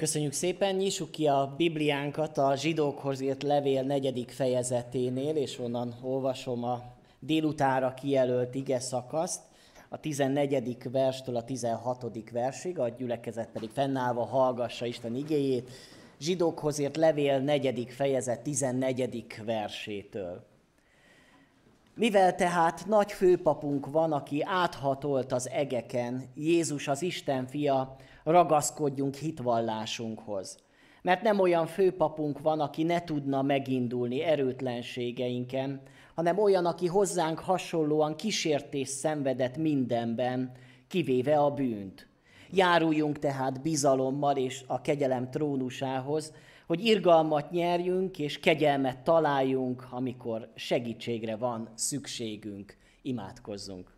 Köszönjük szépen, nyissuk ki a Bibliánkat a zsidókhoz írt levél negyedik fejezeténél, és onnan olvasom a délutára kijelölt ige szakaszt, a 14. verstől a 16. versig, a gyülekezet pedig fennállva hallgassa Isten igéjét, zsidókhoz írt levél negyedik fejezet 14. versétől. Mivel tehát nagy főpapunk van, aki áthatolt az egeken, Jézus az Isten fia, ragaszkodjunk hitvallásunkhoz. Mert nem olyan főpapunk van, aki ne tudna megindulni erőtlenségeinken, hanem olyan, aki hozzánk hasonlóan kísértés szenvedett mindenben, kivéve a bűnt. Járuljunk tehát bizalommal és a kegyelem trónusához, hogy irgalmat nyerjünk és kegyelmet találjunk, amikor segítségre van szükségünk. Imádkozzunk.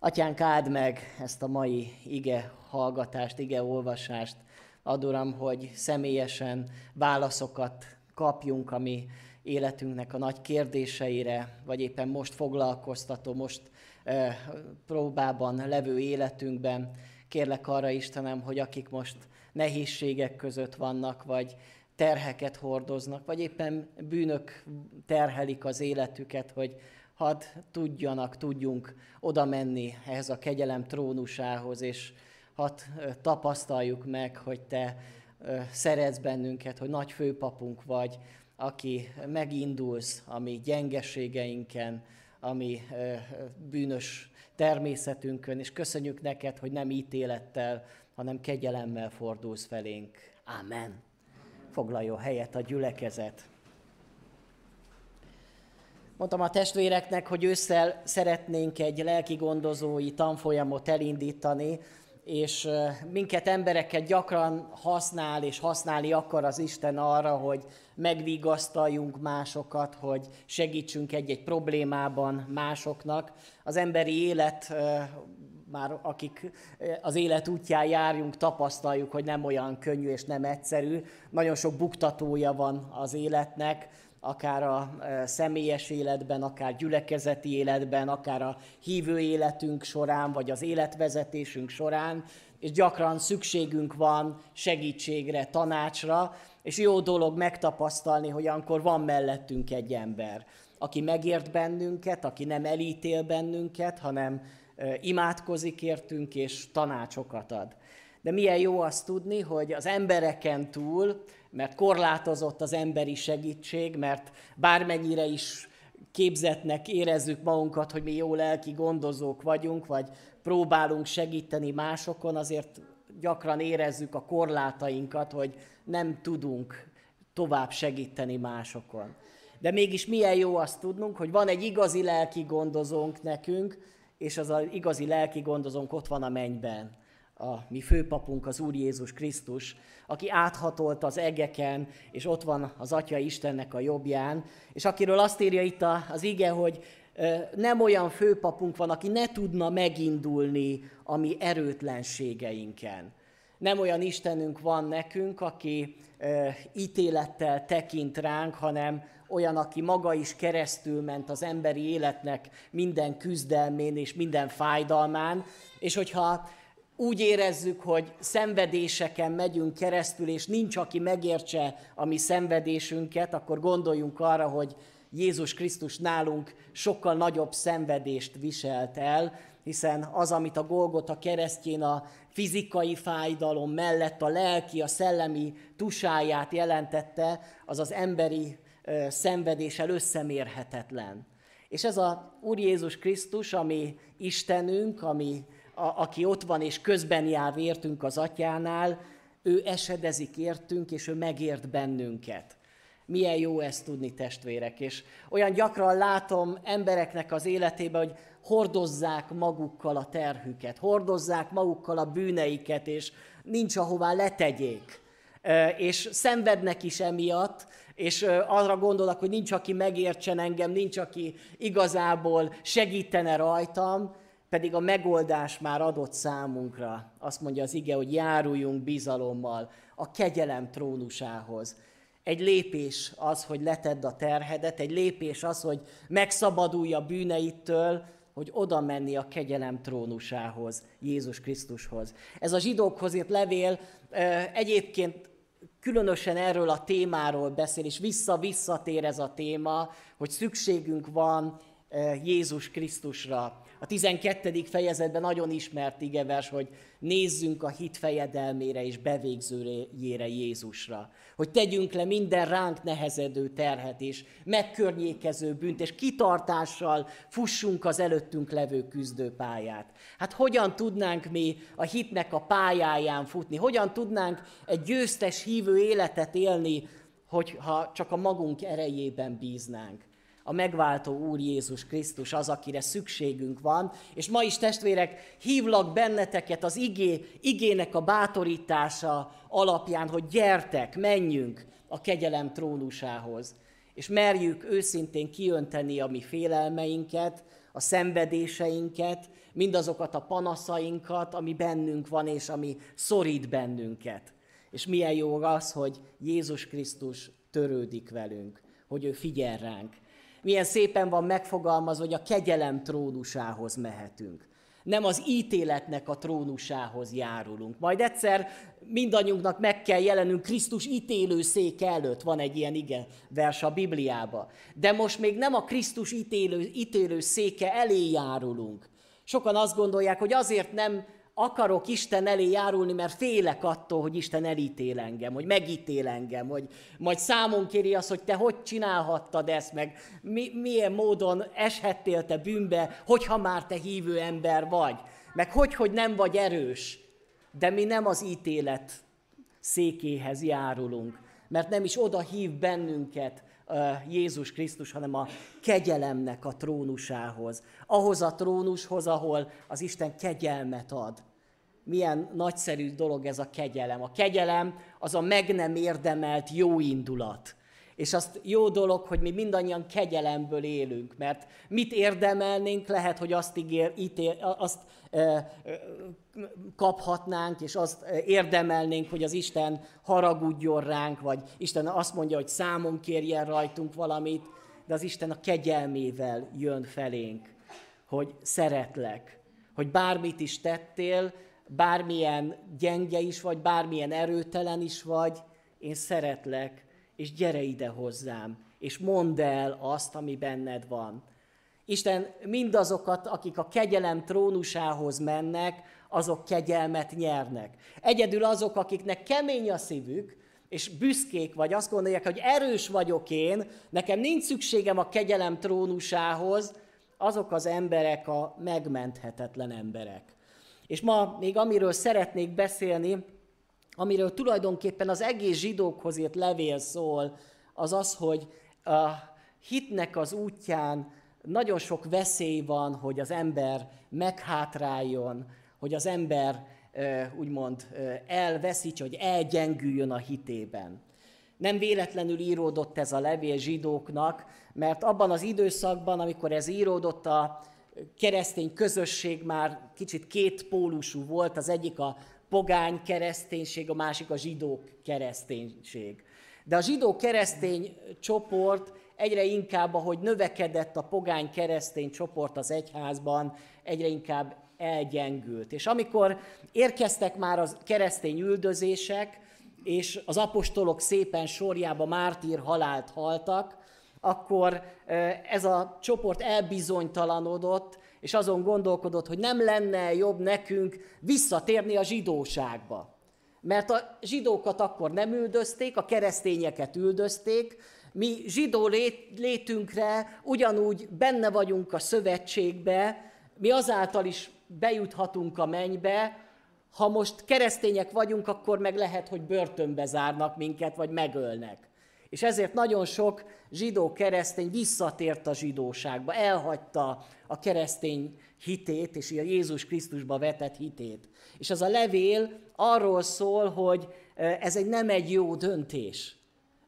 Atyánk, áld meg ezt a mai ige hallgatást, ige olvasást. Adoram, hogy személyesen válaszokat kapjunk, ami életünknek a nagy kérdéseire, vagy éppen most foglalkoztató, most e, próbában levő életünkben. Kérlek arra, Istenem, hogy akik most nehézségek között vannak, vagy terheket hordoznak, vagy éppen bűnök terhelik az életüket, hogy hadd tudjanak, tudjunk oda menni ehhez a kegyelem trónusához, és hadd tapasztaljuk meg, hogy Te szeretsz bennünket, hogy nagy főpapunk vagy, aki megindulsz a mi gyengeségeinken, a mi bűnös természetünkön, és köszönjük neked, hogy nem ítélettel, hanem kegyelemmel fordulsz felénk. Amen. Foglaljon helyet a gyülekezet. Mondtam a testvéreknek, hogy ősszel szeretnénk egy lelki gondozói tanfolyamot elindítani, és minket embereket gyakran használ és használni akar az Isten arra, hogy megvigasztaljunk másokat, hogy segítsünk egy-egy problémában másoknak. Az emberi élet, már akik az élet útján járjunk, tapasztaljuk, hogy nem olyan könnyű és nem egyszerű. Nagyon sok buktatója van az életnek, akár a személyes életben, akár gyülekezeti életben, akár a hívő életünk során, vagy az életvezetésünk során, és gyakran szükségünk van segítségre, tanácsra, és jó dolog megtapasztalni, hogy akkor van mellettünk egy ember, aki megért bennünket, aki nem elítél bennünket, hanem imádkozik értünk és tanácsokat ad. De milyen jó azt tudni, hogy az embereken túl, mert korlátozott az emberi segítség, mert bármennyire is képzetnek érezzük magunkat, hogy mi jó lelki gondozók vagyunk, vagy próbálunk segíteni másokon, azért gyakran érezzük a korlátainkat, hogy nem tudunk tovább segíteni másokon. De mégis milyen jó azt tudnunk, hogy van egy igazi lelki gondozónk nekünk, és az az igazi lelki gondozónk ott van a mennyben a mi főpapunk, az Úr Jézus Krisztus, aki áthatolt az egeken, és ott van az Atya Istennek a jobbján, és akiről azt írja itt az ige, hogy nem olyan főpapunk van, aki ne tudna megindulni a mi erőtlenségeinken. Nem olyan Istenünk van nekünk, aki ítélettel tekint ránk, hanem olyan, aki maga is keresztül ment az emberi életnek minden küzdelmén és minden fájdalmán, és hogyha úgy érezzük, hogy szenvedéseken megyünk keresztül, és nincs, aki megértse a mi szenvedésünket, akkor gondoljunk arra, hogy Jézus Krisztus nálunk sokkal nagyobb szenvedést viselt el, hiszen az, amit a Golgota keresztjén a fizikai fájdalom mellett a lelki, a szellemi tusáját jelentette, az az emberi szenvedéssel összemérhetetlen. És ez a Úr Jézus Krisztus, ami Istenünk, ami a, aki ott van és közben jár értünk az atyánál, ő esedezik értünk, és ő megért bennünket. Milyen jó ezt tudni, testvérek. És olyan gyakran látom embereknek az életében, hogy hordozzák magukkal a terhüket, hordozzák magukkal a bűneiket, és nincs ahová letegyék. És szenvednek is emiatt, és arra gondolnak, hogy nincs, aki megértsen engem, nincs, aki igazából segítene rajtam, pedig a megoldás már adott számunkra. Azt mondja az ige, hogy járuljunk bizalommal a kegyelem trónusához. Egy lépés az, hogy letedd a terhedet, egy lépés az, hogy megszabadulj a bűneitől, hogy oda menni a kegyelem trónusához, Jézus Krisztushoz. Ez a zsidókhoz írt levél egyébként különösen erről a témáról beszél, és vissza-visszatér ez a téma, hogy szükségünk van Jézus Krisztusra. A 12. fejezetben nagyon ismert igevers, hogy nézzünk a hit fejedelmére és bevégzőjére Jézusra. Hogy tegyünk le minden ránk nehezedő terhet és megkörnyékező bűnt, és kitartással fussunk az előttünk levő küzdőpályát. Hát hogyan tudnánk mi a hitnek a pályáján futni? Hogyan tudnánk egy győztes hívő életet élni, hogyha csak a magunk erejében bíznánk? A megváltó Úr Jézus Krisztus az, akire szükségünk van. És ma is testvérek, hívlak benneteket az igé, igének a bátorítása alapján, hogy gyertek, menjünk a kegyelem trónusához. És merjük őszintén kiönteni a mi félelmeinket, a szenvedéseinket, mindazokat a panaszainkat, ami bennünk van, és ami szorít bennünket. És milyen jó az, hogy Jézus Krisztus törődik velünk, hogy ő figyel ránk, milyen szépen van megfogalmazva, hogy a kegyelem trónusához mehetünk. Nem az ítéletnek a trónusához járulunk. Majd egyszer mindannyiunknak meg kell jelenünk Krisztus ítélő széke előtt. Van egy ilyen ige vers a Bibliába. De most még nem a Krisztus ítélő, ítélő széke elé járulunk. Sokan azt gondolják, hogy azért nem akarok Isten elé járulni, mert félek attól, hogy Isten elítél engem, hogy megítél engem, hogy majd számon kéri azt, hogy te hogy csinálhattad ezt, meg mi, milyen módon eshettél te bűnbe, hogyha már te hívő ember vagy, meg hogy, hogy nem vagy erős. De mi nem az ítélet székéhez járulunk, mert nem is oda hív bennünket, Jézus Krisztus, hanem a kegyelemnek a trónusához. Ahhoz a trónushoz, ahol az Isten kegyelmet ad. Milyen nagyszerű dolog ez a kegyelem. A kegyelem az a meg nem érdemelt jó indulat. És azt jó dolog, hogy mi mindannyian kegyelemből élünk, mert mit érdemelnénk, lehet, hogy azt, ígér, ítél, azt e, kaphatnánk, és azt érdemelnénk, hogy az Isten haragudjon ránk, vagy Isten azt mondja, hogy számon kérjen rajtunk valamit, de az Isten a kegyelmével jön felénk, hogy szeretlek, hogy bármit is tettél, bármilyen gyenge is vagy, bármilyen erőtelen is vagy, én szeretlek, és gyere ide hozzám, és mondd el azt, ami benned van. Isten mindazokat, akik a kegyelem trónusához mennek, azok kegyelmet nyernek. Egyedül azok, akiknek kemény a szívük, és büszkék vagy, azt gondolják, hogy erős vagyok én, nekem nincs szükségem a kegyelem trónusához, azok az emberek a megmenthetetlen emberek. És ma még amiről szeretnék beszélni, amiről tulajdonképpen az egész zsidókhoz írt levél szól, az az, hogy a hitnek az útján nagyon sok veszély van, hogy az ember meghátráljon, hogy az ember úgymond elveszíts, hogy elgyengüljön a hitében. Nem véletlenül íródott ez a levél zsidóknak, mert abban az időszakban, amikor ez íródott, a keresztény közösség már kicsit két pólusú volt, az egyik a pogány kereszténység, a másik a zsidó kereszténység. De a zsidó keresztény csoport egyre inkább, ahogy növekedett a pogány keresztény csoport az egyházban, egyre inkább elgyengült. És amikor érkeztek már a keresztény üldözések, és az apostolok szépen sorjába mártír halált haltak, akkor ez a csoport elbizonytalanodott, és azon gondolkodott, hogy nem lenne jobb nekünk visszatérni a zsidóságba. Mert a zsidókat akkor nem üldözték, a keresztényeket üldözték, mi zsidó lét, létünkre ugyanúgy benne vagyunk a szövetségbe, mi azáltal is bejuthatunk a mennybe, ha most keresztények vagyunk, akkor meg lehet, hogy börtönbe zárnak minket, vagy megölnek. És ezért nagyon sok zsidó keresztény visszatért a zsidóságba, elhagyta a keresztény hitét, és a Jézus Krisztusba vetett hitét. És az a levél arról szól, hogy ez egy nem egy jó döntés.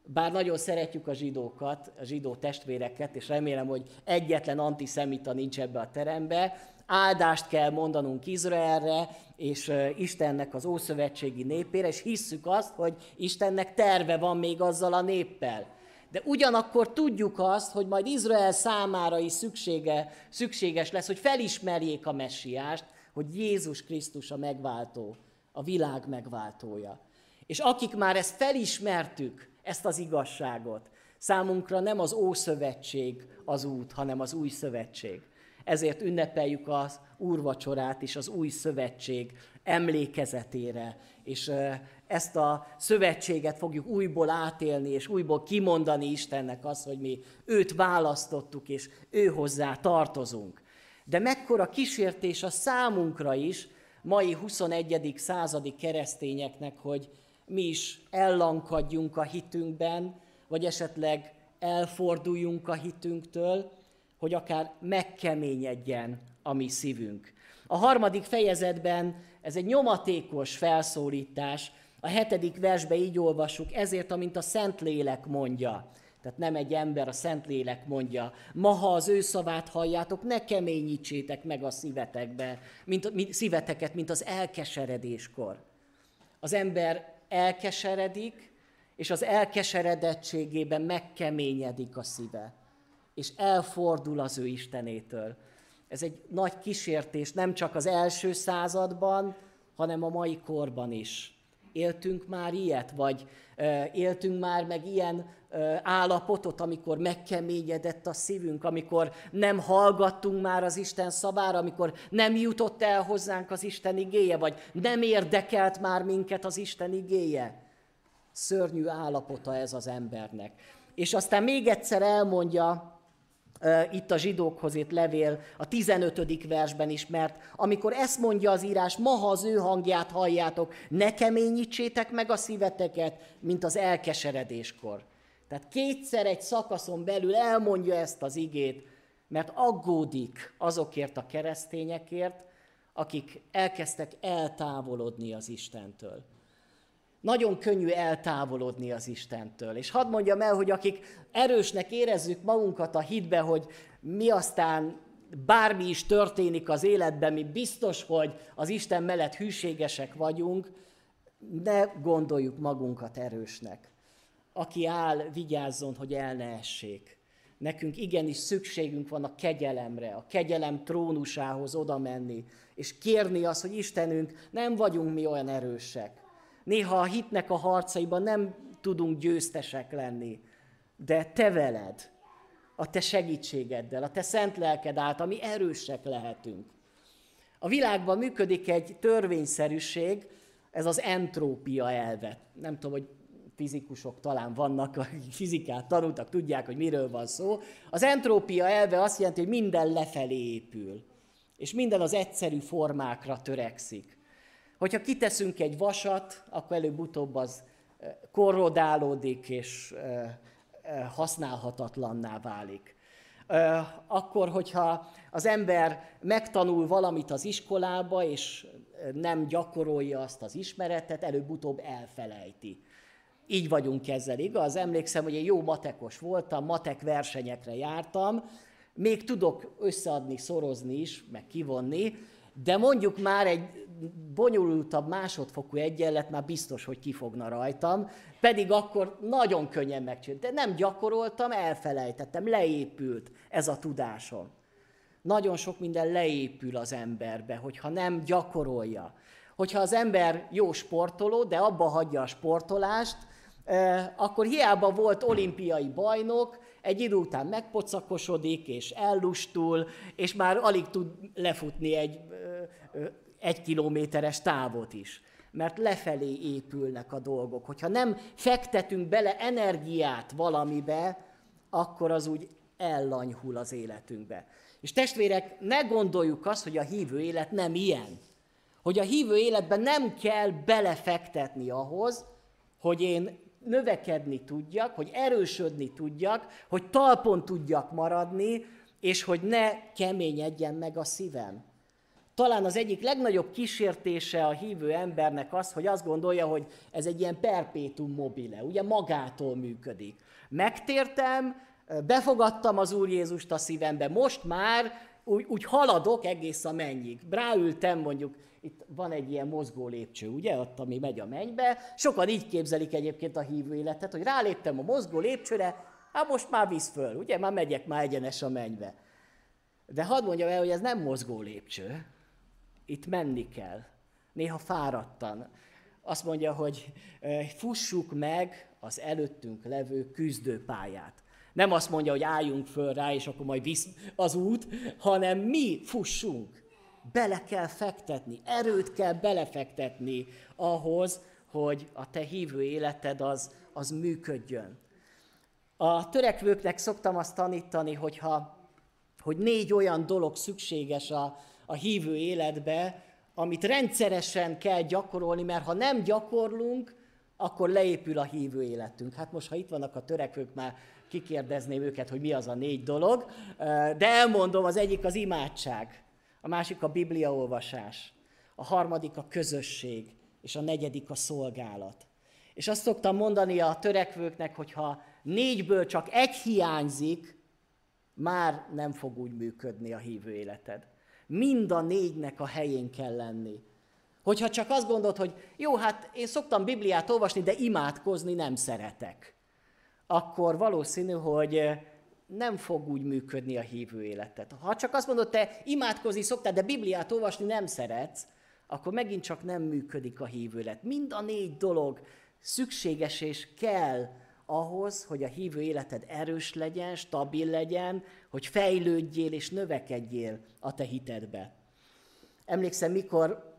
Bár nagyon szeretjük a zsidókat, a zsidó testvéreket, és remélem, hogy egyetlen antiszemita nincs ebbe a terembe, áldást kell mondanunk Izraelre, és Istennek az ószövetségi népére, és hisszük azt, hogy Istennek terve van még azzal a néppel. de ugyanakkor tudjuk azt, hogy majd Izrael számára is szüksége, szükséges lesz, hogy felismerjék a messiást, hogy Jézus Krisztus a megváltó, a világ megváltója. És akik már ezt felismertük, ezt az igazságot, számunkra nem az Ószövetség az út, hanem az Új Szövetség. Ezért ünnepeljük az úrvacsorát is az Új Szövetség emlékezetére, és ezt a szövetséget fogjuk újból átélni, és újból kimondani Istennek azt, hogy mi őt választottuk, és ő hozzá tartozunk. De mekkora kísértés a számunkra is, mai 21. századi keresztényeknek, hogy mi is ellankadjunk a hitünkben, vagy esetleg elforduljunk a hitünktől, hogy akár megkeményedjen a mi szívünk. A harmadik fejezetben ez egy nyomatékos felszólítás, a hetedik versbe így olvasjuk, ezért, amint a Szentlélek mondja. Tehát nem egy ember, a Szentlélek mondja. Ma, ha az ő szavát halljátok, ne keményítsétek meg a szívetekbe, mint, mint, szíveteket, mint az elkeseredéskor. Az ember elkeseredik, és az elkeseredettségében megkeményedik a szíve, és elfordul az ő Istenétől. Ez egy nagy kísértés nem csak az első században, hanem a mai korban is. Éltünk már ilyet, vagy éltünk már meg ilyen állapotot, amikor megkeményedett a szívünk, amikor nem hallgattunk már az Isten szavára, amikor nem jutott el hozzánk az Isten igéje, vagy nem érdekelt már minket az Isten igéje. Szörnyű állapota ez az embernek. És aztán még egyszer elmondja itt a zsidókhoz itt levél a 15. versben is, mert amikor ezt mondja az írás, ma ha az ő hangját halljátok, ne keményítsétek meg a szíveteket, mint az elkeseredéskor. Tehát kétszer egy szakaszon belül elmondja ezt az igét, mert aggódik azokért a keresztényekért, akik elkezdtek eltávolodni az Istentől nagyon könnyű eltávolodni az Istentől. És hadd mondjam el, hogy akik erősnek érezzük magunkat a hitbe, hogy mi aztán bármi is történik az életben, mi biztos, hogy az Isten mellett hűségesek vagyunk, ne gondoljuk magunkat erősnek. Aki áll, vigyázzon, hogy el ne essék. Nekünk igenis szükségünk van a kegyelemre, a kegyelem trónusához oda menni, és kérni azt, hogy Istenünk, nem vagyunk mi olyan erősek Néha a hitnek a harcaiban nem tudunk győztesek lenni, de te veled, a te segítségeddel, a te szent lelked által mi erősek lehetünk. A világban működik egy törvényszerűség, ez az entrópia elve. Nem tudom, hogy fizikusok talán vannak, akik fizikát tanultak, tudják, hogy miről van szó. Az entrópia elve azt jelenti, hogy minden lefelé épül, és minden az egyszerű formákra törekszik. Hogyha kiteszünk egy vasat, akkor előbb-utóbb az eh, korrodálódik és eh, eh, használhatatlanná válik. Akkor, hogyha az ember megtanul valamit az iskolába, és nem gyakorolja azt az ismeretet, előbb-utóbb elfelejti. Így vagyunk ezzel, igaz? Emlékszem, hogy én jó matekos voltam, matek versenyekre jártam, még tudok összeadni, szorozni is, meg kivonni, de mondjuk már egy bonyolultabb másodfokú egyenlet már biztos, hogy kifogna rajtam, pedig akkor nagyon könnyen megcsináltam. De nem gyakoroltam, elfelejtettem, leépült ez a tudásom. Nagyon sok minden leépül az emberbe, hogyha nem gyakorolja. Hogyha az ember jó sportoló, de abba hagyja a sportolást, eh, akkor hiába volt olimpiai bajnok, egy idő után megpocakosodik, és ellustul, és már alig tud lefutni egy egy kilométeres távot is. Mert lefelé épülnek a dolgok. Hogyha nem fektetünk bele energiát valamibe, akkor az úgy ellanyhul az életünkbe. És testvérek, ne gondoljuk azt, hogy a hívő élet nem ilyen. Hogy a hívő életben nem kell belefektetni ahhoz, hogy én növekedni tudjak, hogy erősödni tudjak, hogy talpon tudjak maradni, és hogy ne keményedjen meg a szívem. Talán az egyik legnagyobb kísértése a hívő embernek az, hogy azt gondolja, hogy ez egy ilyen perpétum mobile, ugye magától működik. Megtértem, befogadtam az Úr Jézust a szívembe, most már úgy, úgy haladok egész a mennyig. Ráültem mondjuk, itt van egy ilyen mozgó lépcső, ugye, ott, ami megy a mennybe. Sokan így képzelik egyébként a hívő életet, hogy ráléptem a mozgó lépcsőre, Hát most már visz föl, ugye? Már megyek már egyenes a mennybe. De hadd mondjam el, hogy ez nem mozgó lépcső. Itt menni kell. Néha fáradtan. Azt mondja, hogy fussuk meg az előttünk levő küzdőpályát. Nem azt mondja, hogy álljunk föl rá, és akkor majd visz az út, hanem mi fussunk. Bele kell fektetni, erőt kell belefektetni ahhoz, hogy a te hívő életed az, az működjön. A törekvőknek szoktam azt tanítani, hogyha, hogy négy olyan dolog szükséges a, a hívő életbe, amit rendszeresen kell gyakorolni, mert ha nem gyakorlunk, akkor leépül a hívő életünk. Hát most, ha itt vannak a törekvők, már kikérdezném őket, hogy mi az a négy dolog, de elmondom, az egyik az imádság, a másik a bibliaolvasás, a harmadik a közösség, és a negyedik a szolgálat. És azt szoktam mondani a törekvőknek, hogy ha négyből csak egy hiányzik, már nem fog úgy működni a hívő életed. Mind a négynek a helyén kell lenni. Hogyha csak azt gondolod, hogy jó, hát én szoktam Bibliát olvasni, de imádkozni nem szeretek, akkor valószínű, hogy nem fog úgy működni a hívő életed. Ha csak azt mondod, te imádkozni szoktál, de Bibliát olvasni nem szeretsz, akkor megint csak nem működik a hívő élet. Mind a négy dolog szükséges és kell ahhoz, hogy a hívő életed erős legyen, stabil legyen, hogy fejlődjél és növekedjél a te hitedbe. Emlékszem, mikor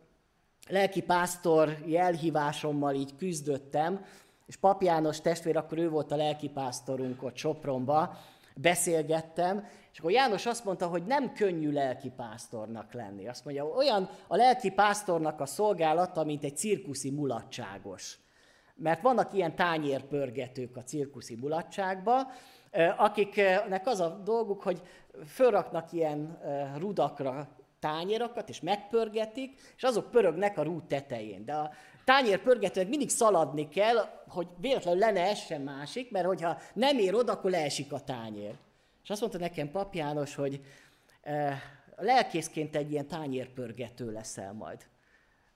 lelki pásztor jelhívásommal így küzdöttem, és Pap János testvér, akkor ő volt a lelki pásztorunk ott Sopronba, beszélgettem, és akkor János azt mondta, hogy nem könnyű lelki pásztornak lenni. Azt mondja, olyan a lelki pásztornak a szolgálata, mint egy cirkuszi mulatságos. Mert vannak ilyen tányérpörgetők a cirkuszi mulatságba, akiknek az a dolguk, hogy fölraknak ilyen rudakra tányérokat, és megpörgetik, és azok pörögnek a rúd tetején. De a tányérpörgetőnek mindig szaladni kell, hogy véletlenül le ne essen másik, mert hogyha nem ér oda, akkor leesik a tányér. És azt mondta nekem Pap János, hogy e, lelkészként egy ilyen tányérpörgető leszel majd.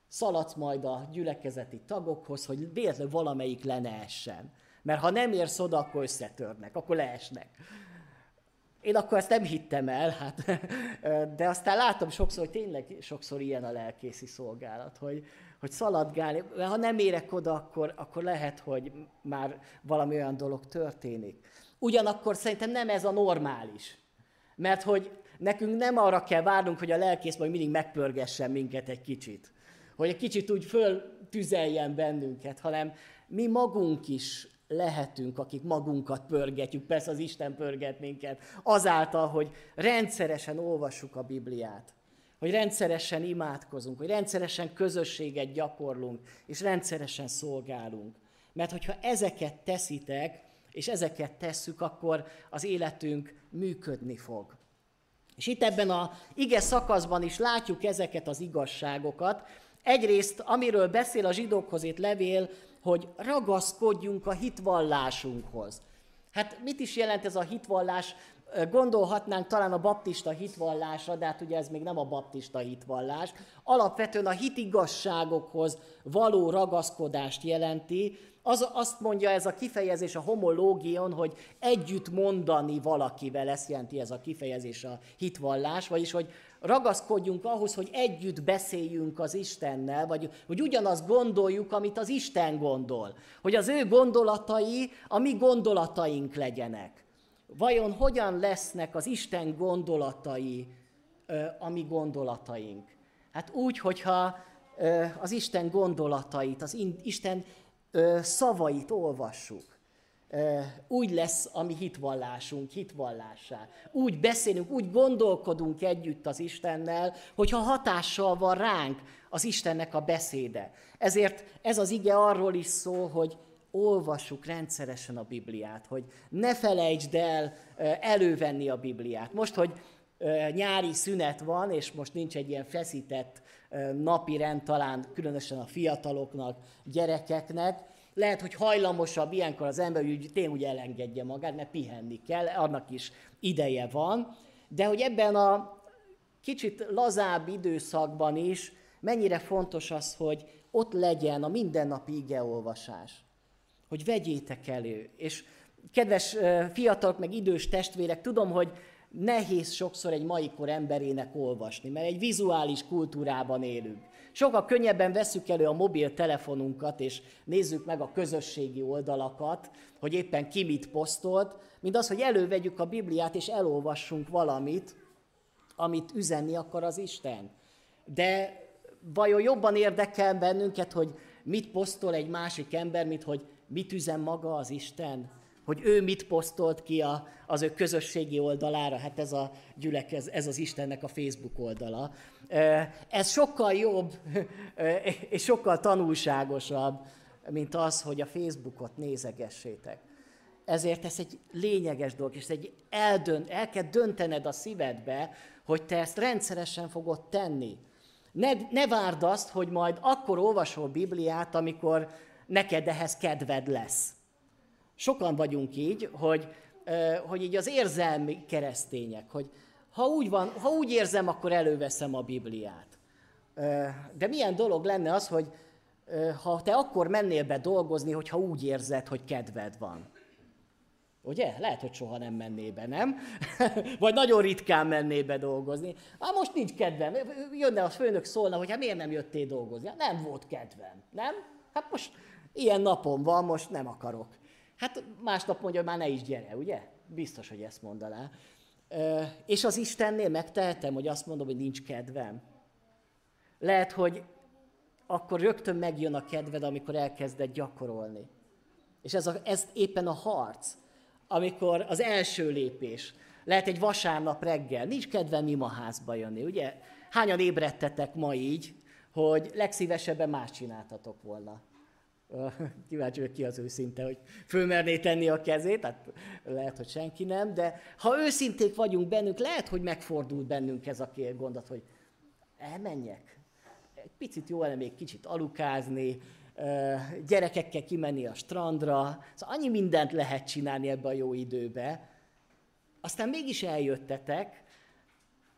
Szaladsz majd a gyülekezeti tagokhoz, hogy véletlenül valamelyik le ne essen. Mert ha nem érsz oda, akkor összetörnek, akkor leesnek. Én akkor ezt nem hittem el, hát, de aztán látom sokszor, hogy tényleg sokszor ilyen a lelkészi szolgálat, hogy, hogy szaladgálni, mert ha nem érek oda, akkor, akkor lehet, hogy már valami olyan dolog történik. Ugyanakkor szerintem nem ez a normális. Mert hogy nekünk nem arra kell várnunk, hogy a lelkész majd mindig megpörgessen minket egy kicsit. Hogy egy kicsit úgy föltüzeljen bennünket, hanem mi magunk is lehetünk, akik magunkat pörgetjük, persze az Isten pörget minket, azáltal, hogy rendszeresen olvassuk a Bibliát, hogy rendszeresen imádkozunk, hogy rendszeresen közösséget gyakorlunk, és rendszeresen szolgálunk. Mert hogyha ezeket teszitek, és ezeket tesszük, akkor az életünk működni fog. És itt ebben a ige szakaszban is látjuk ezeket az igazságokat. Egyrészt, amiről beszél a zsidókhoz itt levél, hogy ragaszkodjunk a hitvallásunkhoz. Hát mit is jelent ez a hitvallás? Gondolhatnánk talán a baptista hitvallásra, de hát ugye ez még nem a baptista hitvallás. Alapvetően a hitigasságokhoz való ragaszkodást jelenti. Az, azt mondja ez a kifejezés a homológion, hogy együtt mondani valakivel, ezt jelenti ez a kifejezés a hitvallás, vagyis hogy ragaszkodjunk ahhoz, hogy együtt beszéljünk az Istennel, vagy hogy ugyanazt gondoljuk, amit az Isten gondol. Hogy az ő gondolatai a mi gondolataink legyenek. Vajon hogyan lesznek az Isten gondolatai a mi gondolataink? Hát úgy, hogyha az Isten gondolatait, az Isten szavait olvassuk úgy lesz a mi hitvallásunk, hitvallássá. Úgy beszélünk, úgy gondolkodunk együtt az Istennel, hogyha hatással van ránk az Istennek a beszéde. Ezért ez az ige arról is szól, hogy olvassuk rendszeresen a Bibliát, hogy ne felejtsd el elővenni a Bibliát. Most, hogy nyári szünet van, és most nincs egy ilyen feszített napi rend talán különösen a fiataloknak, gyerekeknek, lehet, hogy hajlamosabb ilyenkor az ember, hogy tényleg úgy elengedje magát, mert pihenni kell, annak is ideje van. De hogy ebben a kicsit lazább időszakban is mennyire fontos az, hogy ott legyen a mindennapi igeolvasás. Hogy vegyétek elő. És Kedves fiatalok, meg idős testvérek, tudom, hogy nehéz sokszor egy mai kor emberének olvasni, mert egy vizuális kultúrában élünk. Sokkal könnyebben veszük elő a mobiltelefonunkat, és nézzük meg a közösségi oldalakat, hogy éppen ki mit posztolt, mint az, hogy elővegyük a Bibliát, és elolvassunk valamit, amit üzenni akar az Isten. De vajon jobban érdekel bennünket, hogy mit posztol egy másik ember, mint hogy mit üzen maga az Isten? Hogy ő mit posztolt ki a, az ő közösségi oldalára, hát ez a gyülek, ez, ez az Istennek a Facebook oldala. Ez sokkal jobb és sokkal tanulságosabb, mint az, hogy a Facebookot nézegessétek. Ezért ez egy lényeges dolog, és egy eldönt, el kell döntened a szívedbe, hogy te ezt rendszeresen fogod tenni. Ne, ne várd azt, hogy majd akkor olvasol Bibliát, amikor neked ehhez kedved lesz. Sokan vagyunk így, hogy, hogy így az érzelmi keresztények, hogy ha úgy, van, ha úgy érzem, akkor előveszem a Bibliát. De milyen dolog lenne az, hogy ha te akkor mennél be dolgozni, hogyha úgy érzed, hogy kedved van. Ugye? Lehet, hogy soha nem menné be, nem? Vagy nagyon ritkán menné be dolgozni. Hát most nincs kedvem. Jönne a főnök szólna, hogy hát miért nem jöttél dolgozni? Hát nem volt kedvem, nem? Hát most ilyen napom van, most nem akarok. Hát másnap mondja, hogy már ne is gyere, ugye? Biztos, hogy ezt mondaná. És az Istennél megtehetem, hogy azt mondom, hogy nincs kedvem. Lehet, hogy akkor rögtön megjön a kedved, amikor elkezded gyakorolni. És ez, a, ez éppen a harc, amikor az első lépés. Lehet egy vasárnap reggel, nincs kedvem imaházba jönni, ugye? Hányan ébredtetek ma így, hogy legszívesebben más csináltatok volna? Kíváncsi vagyok ki az őszinte, hogy fölmerné tenni a kezét, hát lehet, hogy senki nem, de ha őszinték vagyunk bennünk, lehet, hogy megfordult bennünk ez a gondot, hogy elmenjek, egy picit jó lenne még kicsit alukázni, gyerekekkel kimenni a strandra, szóval annyi mindent lehet csinálni ebbe a jó időbe. Aztán mégis eljöttetek,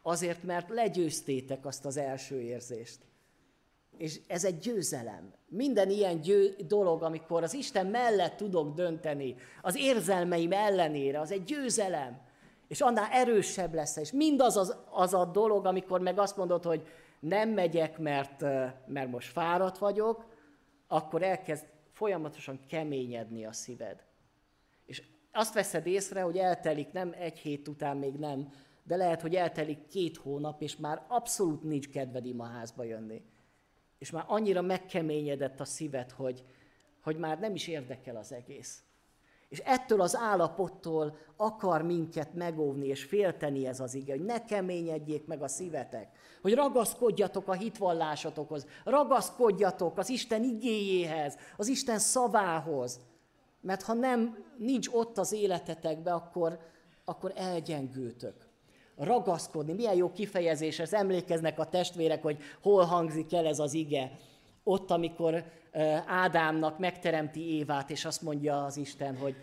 azért, mert legyőztétek azt az első érzést. És ez egy győzelem. Minden ilyen győ, dolog, amikor az Isten mellett tudok dönteni, az érzelmeim ellenére, az egy győzelem. És annál erősebb lesz. És mindaz az, az a dolog, amikor meg azt mondod, hogy nem megyek, mert, mert most fáradt vagyok, akkor elkezd folyamatosan keményedni a szíved. És azt veszed észre, hogy eltelik nem egy hét után még nem, de lehet, hogy eltelik két hónap, és már abszolút nincs kedved imaházba jönni. És már annyira megkeményedett a szíved, hogy, hogy már nem is érdekel az egész. És ettől az állapottól akar minket megóvni és félteni ez az ige, hogy ne keményedjék meg a szívetek, hogy ragaszkodjatok a hitvallásotokhoz, ragaszkodjatok az Isten igéjéhez, az Isten szavához, mert ha nem, nincs ott az életetekbe, akkor, akkor elgyengültök. Ragaszkodni, milyen jó kifejezés, ez emlékeznek a testvérek, hogy hol hangzik el ez az ige. Ott, amikor Ádámnak megteremti Évát, és azt mondja az Isten, hogy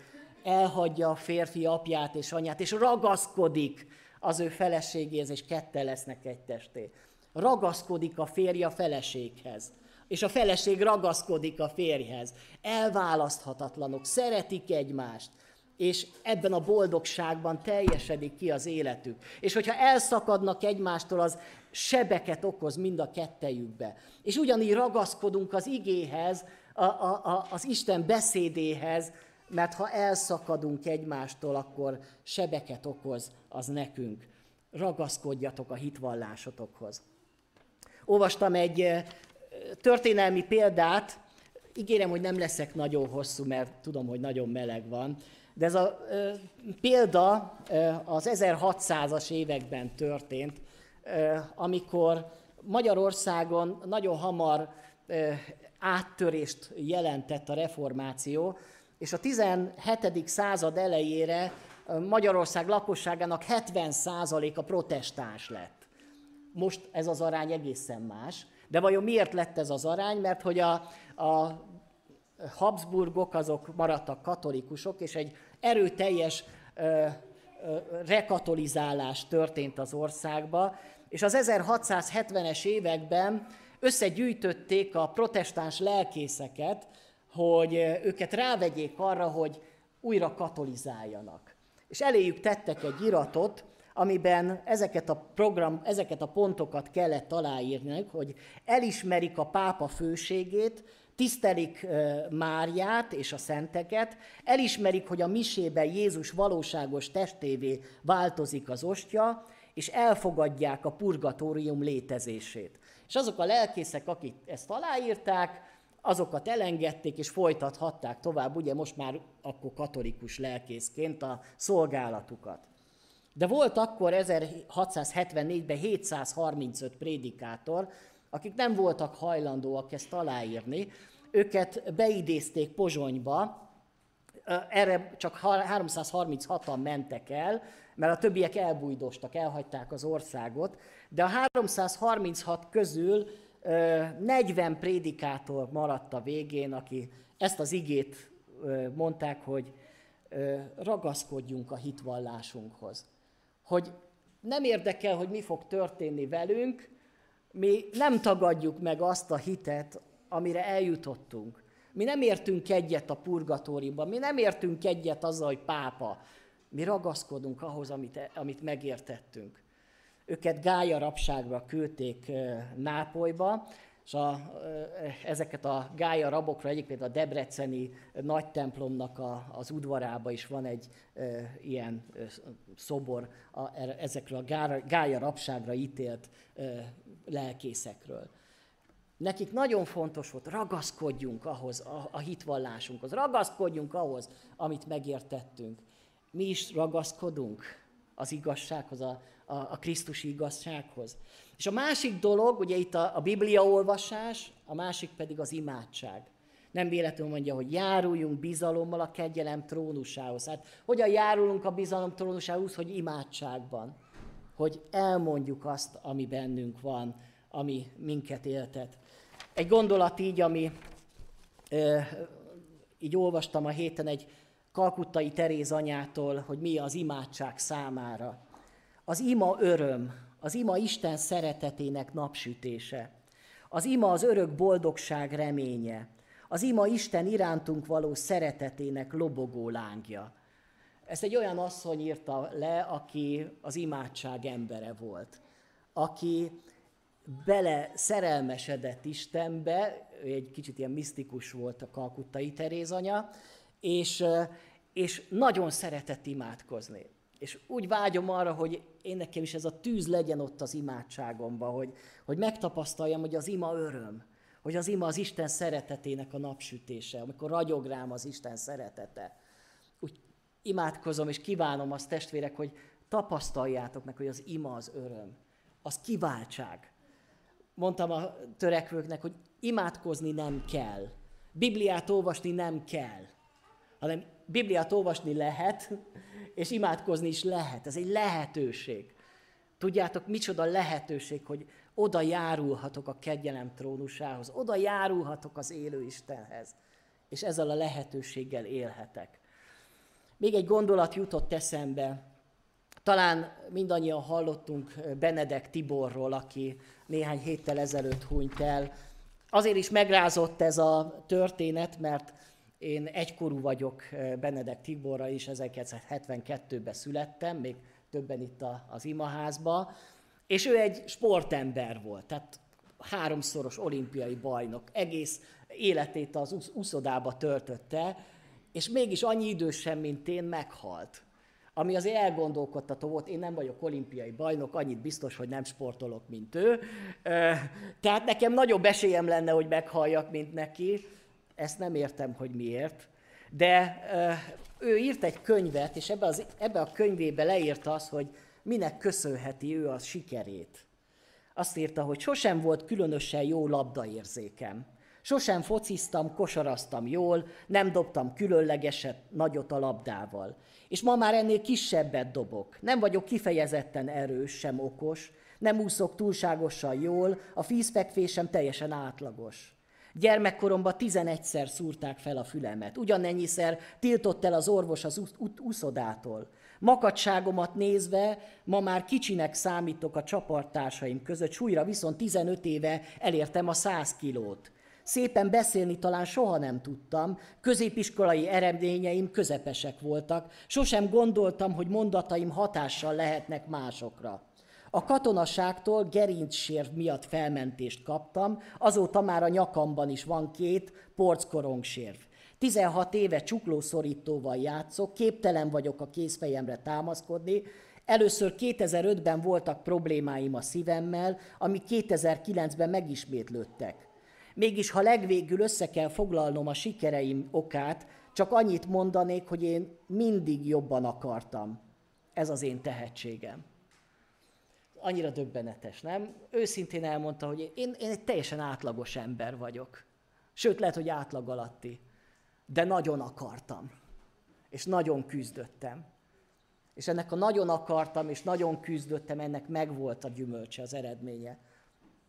elhagyja a férfi apját és anyát, és ragaszkodik az ő feleségéhez, és kette lesznek egy testé. Ragaszkodik a férje a feleséghez, és a feleség ragaszkodik a férjhez. Elválaszthatatlanok, szeretik egymást, és ebben a boldogságban teljesedik ki az életük. És hogyha elszakadnak egymástól, az sebeket okoz mind a kettejükbe. És ugyanígy ragaszkodunk az igéhez, a, a, a, az Isten beszédéhez, mert ha elszakadunk egymástól, akkor sebeket okoz az nekünk. Ragaszkodjatok a hitvallásotokhoz. Olvastam egy történelmi példát, ígérem, hogy nem leszek nagyon hosszú, mert tudom, hogy nagyon meleg van, de ez a e, példa e, az 1600-as években történt, e, amikor Magyarországon nagyon hamar e, áttörést jelentett a reformáció, és a 17. század elejére Magyarország lakosságának 70%-a protestáns lett. Most ez az arány egészen más. De vajon miért lett ez az arány? Mert hogy a, a Habsburgok azok maradtak katolikusok, és egy erőteljes rekatolizálás történt az országba, és az 1670-es években összegyűjtötték a protestáns lelkészeket, hogy őket rávegyék arra, hogy újra katolizáljanak. És eléjük tettek egy iratot, amiben ezeket a, program, ezeket a pontokat kellett aláírni, hogy elismerik a pápa főségét, tisztelik Máriát és a szenteket, elismerik, hogy a misében Jézus valóságos testévé változik az ostya, és elfogadják a purgatórium létezését. És azok a lelkészek, akik ezt aláírták, azokat elengedték és folytathatták tovább, ugye most már akkor katolikus lelkészként a szolgálatukat. De volt akkor 1674-ben 735 prédikátor, akik nem voltak hajlandóak ezt aláírni, őket beidézték Pozsonyba, erre csak 336-an mentek el, mert a többiek elbújdostak, elhagyták az országot, de a 336 közül 40 prédikátor maradt a végén, aki ezt az igét mondták, hogy ragaszkodjunk a hitvallásunkhoz. Hogy nem érdekel, hogy mi fog történni velünk, mi nem tagadjuk meg azt a hitet, amire eljutottunk. Mi nem értünk egyet a purgatóriumban, mi nem értünk egyet azzal, hogy pápa. Mi ragaszkodunk ahhoz, amit, amit megértettünk. Őket Gája rabságra küldték Nápolyba, és a, ezeket a gája rabokra egyébként a debreceni nagy templomnak a, az udvarába is van egy e, ilyen szobor a, ezekről a gája, gája rabságra ítélt e, lelkészekről. Nekik nagyon fontos volt, ragaszkodjunk ahhoz, a, a hitvallásunkhoz, ragaszkodjunk ahhoz, amit megértettünk. Mi is ragaszkodunk az igazsághoz, a, a, a Krisztusi igazsághoz. És a másik dolog, ugye itt a, a Biblia olvasás, a másik pedig az imádság. Nem véletlenül mondja, hogy járuljunk bizalommal a kegyelem trónusához. Hát hogyan járulunk a bizalom trónusához, hogy imádságban. Hogy elmondjuk azt, ami bennünk van, ami minket éltet. Egy gondolat így, ami így olvastam a héten egy kalkuttai Teréz anyától, hogy mi az imádság számára. Az ima öröm, az ima Isten szeretetének napsütése. Az ima az örök boldogság reménye. Az ima Isten irántunk való szeretetének lobogó lángja. Ezt egy olyan asszony írta le, aki az imádság embere volt. Aki bele szerelmesedett Istenbe, egy kicsit ilyen misztikus volt a kalkuttai Terézanya, és, és nagyon szeretett imádkozni. És úgy vágyom arra, hogy én nekem is ez a tűz legyen ott az imádságomban, hogy, hogy megtapasztaljam, hogy az ima öröm, hogy az ima az Isten szeretetének a napsütése, amikor ragyog rám az Isten szeretete. Imádkozom és kívánom azt testvérek, hogy tapasztaljátok meg, hogy az ima az öröm, az kiváltság. Mondtam a törekvőknek, hogy imádkozni nem kell, Bibliát olvasni nem kell, hanem Bibliát olvasni lehet, és imádkozni is lehet. Ez egy lehetőség. Tudjátok, micsoda lehetőség, hogy oda járulhatok a kegyelem trónusához, oda járulhatok az élő Istenhez, és ezzel a lehetőséggel élhetek. Még egy gondolat jutott eszembe. Talán mindannyian hallottunk Benedek Tiborról, aki néhány héttel ezelőtt hunyt el. Azért is megrázott ez a történet, mert én egykorú vagyok Benedek Tiborra is, 1972-ben születtem, még többen itt az imaházba, és ő egy sportember volt, tehát háromszoros olimpiai bajnok, egész életét az úszodába töltötte, és mégis annyi idősen, mint én, meghalt. Ami azért elgondolkodtató volt, én nem vagyok olimpiai bajnok, annyit biztos, hogy nem sportolok, mint ő. Eh, tehát nekem nagyobb esélyem lenne, hogy meghalljak, mint neki ezt nem értem, hogy miért, de ő írt egy könyvet, és ebbe, az, ebbe a könyvébe leírta azt, hogy minek köszönheti ő a sikerét. Azt írta, hogy sosem volt különösen jó labdaérzékem. Sosem fociztam, kosaraztam jól, nem dobtam különlegeset nagyot a labdával. És ma már ennél kisebbet dobok. Nem vagyok kifejezetten erős, sem okos, nem úszok túlságosan jól, a fízfekvésem teljesen átlagos. Gyermekkoromban tizenegyszer szúrták fel a fülemet. Ugyanennyiszer tiltott el az orvos az úszodától. Makadságomat nézve ma már kicsinek számítok a csapartársaim között, súlyra viszont 15 éve elértem a 100 kilót. Szépen beszélni talán soha nem tudtam, középiskolai eredményeim közepesek voltak, sosem gondoltam, hogy mondataim hatással lehetnek másokra. A katonaságtól gerincsérv miatt felmentést kaptam, azóta már a nyakamban is van két porckorongsérv. 16 éve csuklószorítóval játszok, képtelen vagyok a kézfejemre támaszkodni, Először 2005-ben voltak problémáim a szívemmel, amik 2009-ben megismétlődtek. Mégis, ha legvégül össze kell foglalnom a sikereim okát, csak annyit mondanék, hogy én mindig jobban akartam. Ez az én tehetségem. Annyira döbbenetes, nem? Őszintén elmondta, hogy én, én egy teljesen átlagos ember vagyok. Sőt, lehet, hogy átlag alatti. De nagyon akartam. És nagyon küzdöttem. És ennek a nagyon akartam, és nagyon küzdöttem, ennek megvolt a gyümölcse, az eredménye.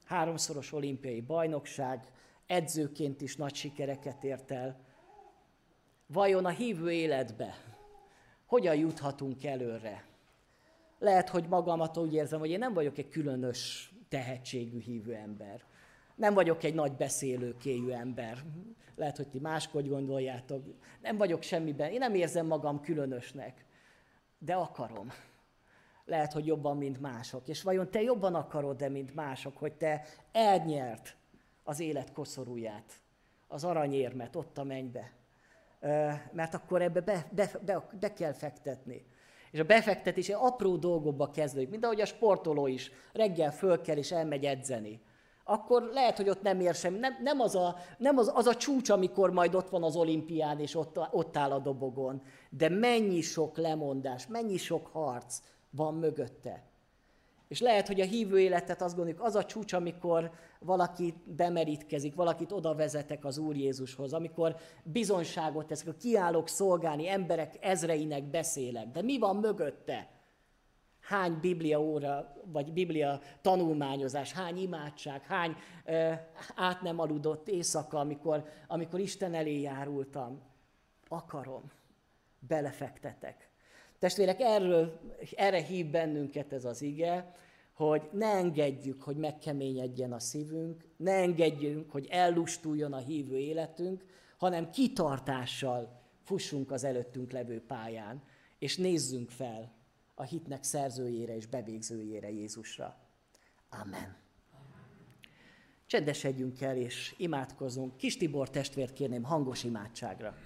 Háromszoros olimpiai bajnokság, edzőként is nagy sikereket ért el. Vajon a hívő életbe hogyan juthatunk előre? Lehet, hogy magamat úgy érzem, hogy én nem vagyok egy különös tehetségű hívő ember. Nem vagyok egy nagy beszélőkéjű ember. Lehet, hogy ti máshogy gondoljátok. Nem vagyok semmiben. Én nem érzem magam különösnek de akarom. Lehet, hogy jobban, mint mások. És vajon te jobban akarod-e, mint mások, hogy te elnyert az élet koszorúját, az aranyérmet ott a mennybe? Mert akkor ebbe be, be, be, be kell fektetni. És a befektetés egy apró dolgokba kezdődik, mint ahogy a sportoló is reggel fölkel és elmegy edzeni akkor lehet, hogy ott nem ér sem. Nem, nem, az, a, nem az, az a csúcs, amikor majd ott van az olimpián, és ott, ott áll a dobogon. De mennyi sok lemondás, mennyi sok harc van mögötte. És lehet, hogy a hívő életet azt gondoljuk, az a csúcs, amikor valaki bemerítkezik, valakit oda vezetek az Úr Jézushoz, amikor bizonyságot teszek, a kiállok szolgálni, emberek ezreinek beszélek. De mi van mögötte? hány biblia óra, vagy biblia tanulmányozás, hány imádság, hány ö, át nem aludott éjszaka, amikor, amikor Isten elé járultam. Akarom, belefektetek. Testvérek, erről, erre hív bennünket ez az ige, hogy ne engedjük, hogy megkeményedjen a szívünk, ne engedjünk, hogy ellustuljon a hívő életünk, hanem kitartással fussunk az előttünk levő pályán, és nézzünk fel a hitnek szerzőjére és bevégzőjére Jézusra. Amen. Csendesedjünk el és imádkozunk. Kis Tibor testvért kérném hangos imádságra.